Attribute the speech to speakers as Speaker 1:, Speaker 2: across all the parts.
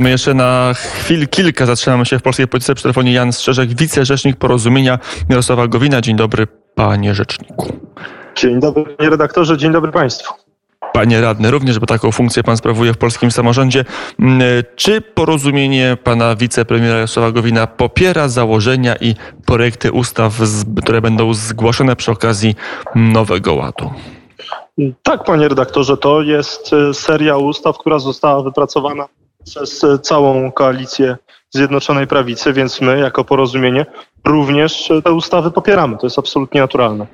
Speaker 1: My jeszcze na chwil kilka zatrzymamy się w polskiej polityce. Przy telefonie Jan Strzeżek, wicerzecznik porozumienia Mirosława Gowina. Dzień dobry, panie rzeczniku.
Speaker 2: Dzień dobry, panie redaktorze, dzień dobry państwu.
Speaker 1: Panie radny, również, bo taką funkcję pan sprawuje w polskim samorządzie. Mm, Czy porozumienie pana wicepremiera Jarosława Gowina popiera założenia i projekty ustaw, które będą zgłoszone przy okazji Nowego Ładu?
Speaker 2: Tak, panie redaktorze, to jest e, seria ustaw, która została wypracowana przez e, całą koalicję Zjednoczonej Prawicy, więc my jako porozumienie również e, te ustawy popieramy. To jest absolutnie naturalne.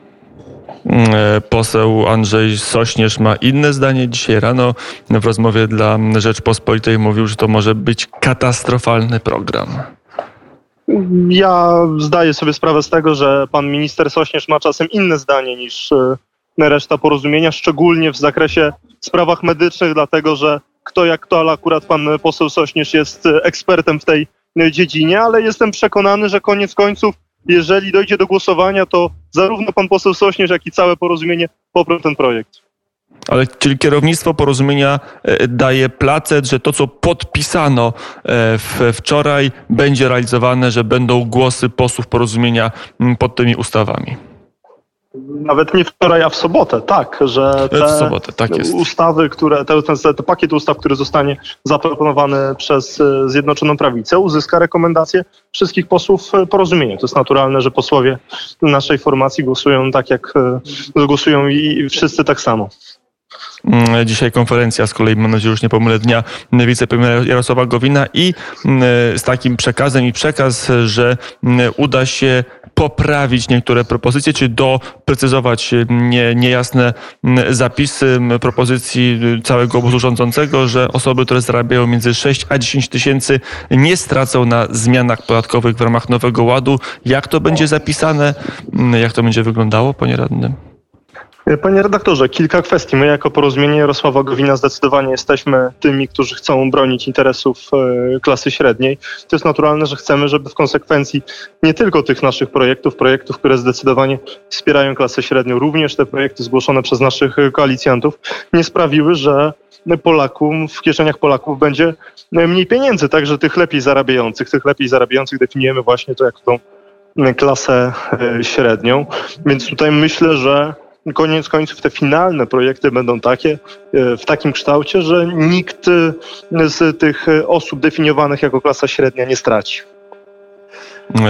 Speaker 1: E, Poseł Andrzej Sośnierz ma inne zdanie. Dzisiaj rano w rozmowie dla Rzeczpospolitej mówił, że to może być katastrofalny program.
Speaker 2: Ja zdaję sobie sprawę z tego, że pan minister Sośnierz ma czasem inne zdanie niż reszta porozumienia, szczególnie w zakresie sprawach medycznych, dlatego że kto jak kto, ale akurat pan poseł Sośnierz jest e, ekspertem w tej e, dziedzinie, ale jestem przekonany, że koniec końców, jeżeli dojdzie do głosowania, to zarówno pan poseł Sośnierz, jak i całe porozumienie poprą ten projekt.
Speaker 1: Ale czyli kierownictwo porozumienia e, daje placet, że to, co podpisano wczoraj, będzie realizowane, że będą głosy posłów porozumienia pod tymi ustawami.
Speaker 2: Nawet nie wczoraj, a w sobotę, tak, że te
Speaker 1: sobotę, tak
Speaker 2: ustawy, które, te, ten, ten pakiet ustaw, który zostanie zaproponowany przez e, Zjednoczoną Prawicę, uzyska rekomendacje wszystkich posłów e, porozumienia. To jest naturalne, że posłowie naszej formacji głosują tak, jak e, głosują i wszyscy tak samo.
Speaker 1: Mm, Dzisiaj konferencja z kolei, mam nadzieję, że już nie pomylę dnia wicepremiera Jarosława Gowina i mm, z takim przekazem i przekaz, że mm, uda się poprawić niektóre propozycje, czy doprecyzować mm, nie, niejasne zapisy propozycji y, całego obozu rządzącego, że osoby, które zarabiają między 6 a 10 tysięcy nie stracą na zmianach podatkowych w ramach Nowego Ładu. Jak to będzie zapisane? Jak to będzie wyglądało, panie radny?
Speaker 2: Panie redaktorze, kilka kwestii. My jako porozumienie Jarosława Gowina zdecydowanie jesteśmy tymi, którzy chcą bronić interesów e, klasy średniej. To jest naturalne, że chcemy, żeby w konsekwencji nie tylko tych naszych projektów, projektów, które zdecydowanie wspierają klasę średnią, również te projekty zgłoszone przez naszych e, koalicjantów nie sprawiły, że Polaków, w kieszeniach Polaków będzie e, mniej pieniędzy, także tych lepiej zarabiających. Tych lepiej zarabiających definiujemy właśnie to jako tą e, klasę e, średnią. Więc tutaj myślę, że koniec końców te finalne projekty będą takie, e, w takim kształcie, że nikt e, z tych e, osób definiowanych jako klasa średnia nie straci.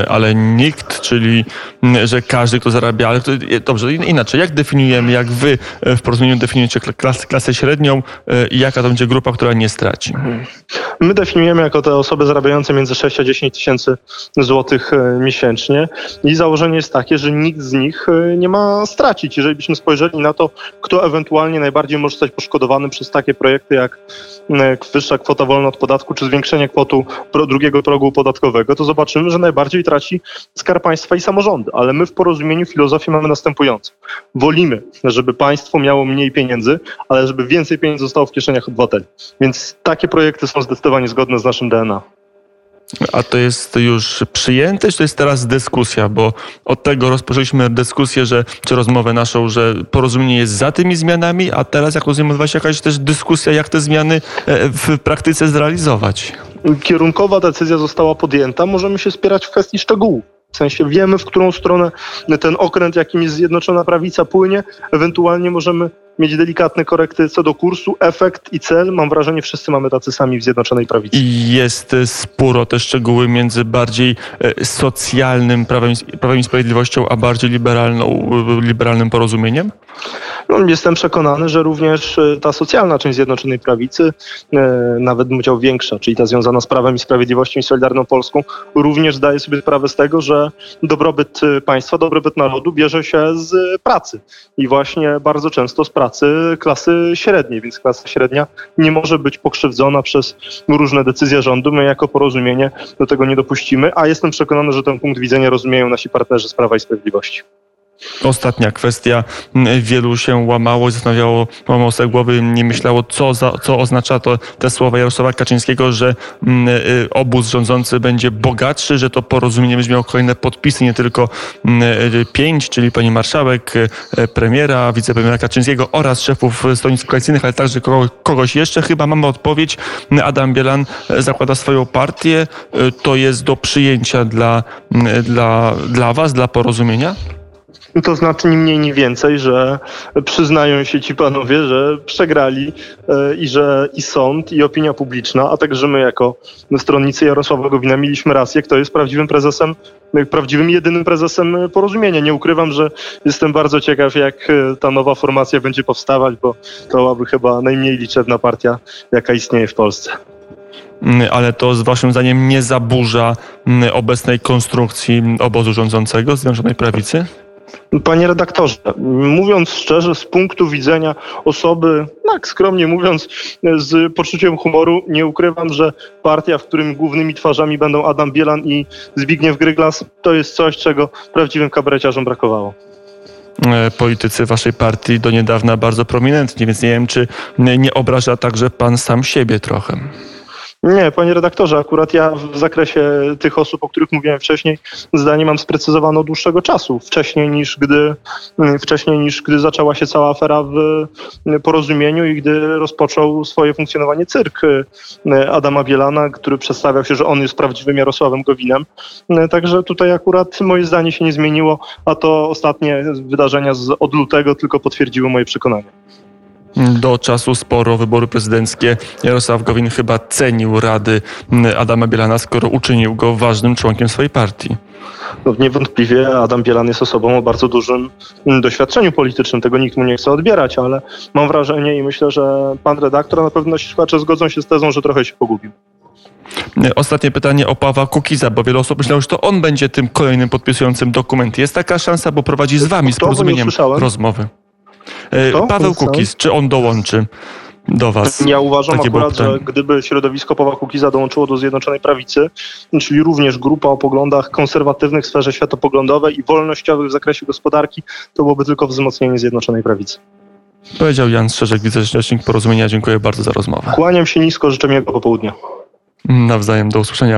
Speaker 1: Ale nikt, czyli że każdy, kto zarabia, ale to, dobrze, in- inaczej, jak definiujemy, jak wy e, w porozumieniu definiujecie kla- klas, klasę średnią e, i jaka to będzie grupa, która nie straci?
Speaker 2: My definiujemy jako te osoby zarabiające między 6 a 10 tysięcy złotych e, miesięcznie i założenie jest takie, że nikt z nich nie ma stracić. Jeżeli byśmy spojrzeli na to, kto ewentualnie najbardziej może zostać poszkodowany przez takie projekty jak wyższa kwota wolna od podatku czy zwiększenie kwotu drugiego progu podatkowego, to zobaczymy, że najbardziej traci Skarb Państwa i samorządy. Ale my w porozumieniu filozofię mamy następującą. Wolimy, żeby państwo miało mniej pieniędzy, ale żeby więcej pieniędzy zostało w kieszeniach obywateli. Więc takie projekty są zdecydowanie zgodne z naszym DNA.
Speaker 1: A to jest już przyjęte, czy to jest teraz dyskusja? Bo od tego rozpoczęliśmy dyskusję, że, czy rozmowę naszą, że porozumienie jest za tymi zmianami, a teraz, jak rozumiem, odbywa się jakaś też dyskusja, jak te zmiany e, w praktyce zrealizować.
Speaker 2: Kierunkowa decyzja została podjęta, możemy się spierać w kwestii szczegółów. W sensie wiemy, w którą stronę ten okręt, jakim jest Zjednoczona Prawica, płynie. Ewentualnie możemy mieć delikatne korekty co do kursu, efekt i cel. Mam wrażenie, wszyscy mamy tacy sami w Zjednoczonej Prawicy.
Speaker 1: I jest e, spór o te szczegóły między bardziej e, socjalnym prawem, prawem i sprawiedliwością, a bardziej liberalną, e, liberalnym porozumieniem?
Speaker 2: No, jestem przekonany, że również e, ta socjalna część Zjednoczonej Prawicy, e, nawet bym powiedział większa, czyli ta związana z Prawem i Sprawiedliwością i Solidarną Polską, również zdaje sobie sprawę z tego, że dobrobyt e, państwa, dobrobyt narodu bierze się z pracy. I właśnie bardzo często z pracy klasy średniej, więc klasa średnia nie może być pokrzywdzona przez różne decyzje rządu. My jako porozumienie do tego nie dopuścimy, a jestem przekonany, że ten punkt widzenia rozumieją nasi partnerzy z Prawa i Sprawiedliwości.
Speaker 1: Ostatnia kwestia. Wielu się łamało, zastanawiało, łamało sobie głowy, nie myślało, co, za, co oznacza to te słowa Jarosława Kaczyńskiego, że mm, y, obóz rządzący będzie bogatszy, że to porozumienie będzie miało kolejne podpisy, nie tylko mm, y, pięć, czyli pani marszałek, y, premiera, wicepremiera Kaczyńskiego oraz szefów stronnictw koalicyjnych, ale także kogo, kogoś jeszcze. Chyba mamy odpowiedź. Adam Bielan zakłada swoją partię. To jest do przyjęcia dla, dla, dla was, dla porozumienia?
Speaker 2: To znaczy ni mniej, ni więcej, że przyznają się ci panowie, że przegrali e, i że i sąd, i opinia publiczna, a także my jako stronnicy Jarosława Gowina mieliśmy rację, kto jest prawdziwym prezesem, prawdziwym jedynym prezesem porozumienia. Nie ukrywam, że jestem bardzo ciekaw, jak e, ta nowa formacja będzie powstawać, bo to chyba najmniej liczebna partia, jaka istnieje w Polsce
Speaker 1: mm, ale to z waszym zdaniem nie zaburza mm, obecnej konstrukcji obozu rządzącego Zjednoczonej Prawicy?
Speaker 2: Panie redaktorze, mówiąc szczerze, z punktu widzenia osoby, tak skromnie mówiąc, z poczuciem humoru, nie ukrywam, że partia, w którym głównymi twarzami będą Adam Bielan i Zbigniew Gryglas, to jest coś, czego prawdziwym kabareciarzom brakowało
Speaker 1: e, politycy waszej partii do niedawna bardzo prominentni, więc nie wiem, czy nie obraża także pan sam siebie trochę.
Speaker 2: Nie, panie redaktorze, akurat ja w zakresie tych osób, o których mówiłem wcześniej, zdanie mam sprecyzowane od dłuższego czasu. Wcześniej niż gdy, mm, wcześniej niż gdy zaczęła się cała afera w mm, porozumieniu i gdy rozpoczął swoje funkcjonowanie cyrk mm, Adama Bielana, który przedstawiał się, że on jest prawdziwym Jarosławem Gowinem. Także tutaj akurat moje zdanie się nie zmieniło, a to ostatnie wydarzenia z od lutego tylko potwierdziły moje przekonanie
Speaker 1: do czasu sporo wybory prezydenckie Jarosław Gowin chyba cenił rady Adama Bielana, skoro uczynił go ważnym członkiem swojej partii.
Speaker 2: No, niewątpliwie Adam Bielan jest osobą o bardzo dużym doświadczeniu politycznym. Tego nikt mu nie chce odbierać, ale mam wrażenie i myślę, że pan redaktor, na pewno słuchacze zgodzą się z tezą, że trochę się pogubił.
Speaker 1: Ostatnie pytanie o Pawła Kukiza, bo wiele osób myślało, że to on będzie tym kolejnym podpisującym dokument. Jest taka szansa, bo prowadzi z wami z porozumieniem rozmowy. E, Paweł Kukiz, czy on dołączy? do Was.
Speaker 2: Ja uważam Takie akurat, że gdyby środowisko Pawła Kukiza dołączyło do Zjednoczonej Prawicy, czyli również grupa o poglądach konserwatywnych w sferze światopoglądowej i wolnościowych w zakresie gospodarki, to byłoby tylko wzmocnienie Zjednoczonej Prawicy.
Speaker 1: Powiedział Jan Strzeżek, wicerzecznik Porozumienia. Dziękuję bardzo za rozmowę.
Speaker 2: Kłaniam się nisko, życzę miłego popołudnia.
Speaker 1: Nawzajem, do usłyszenia.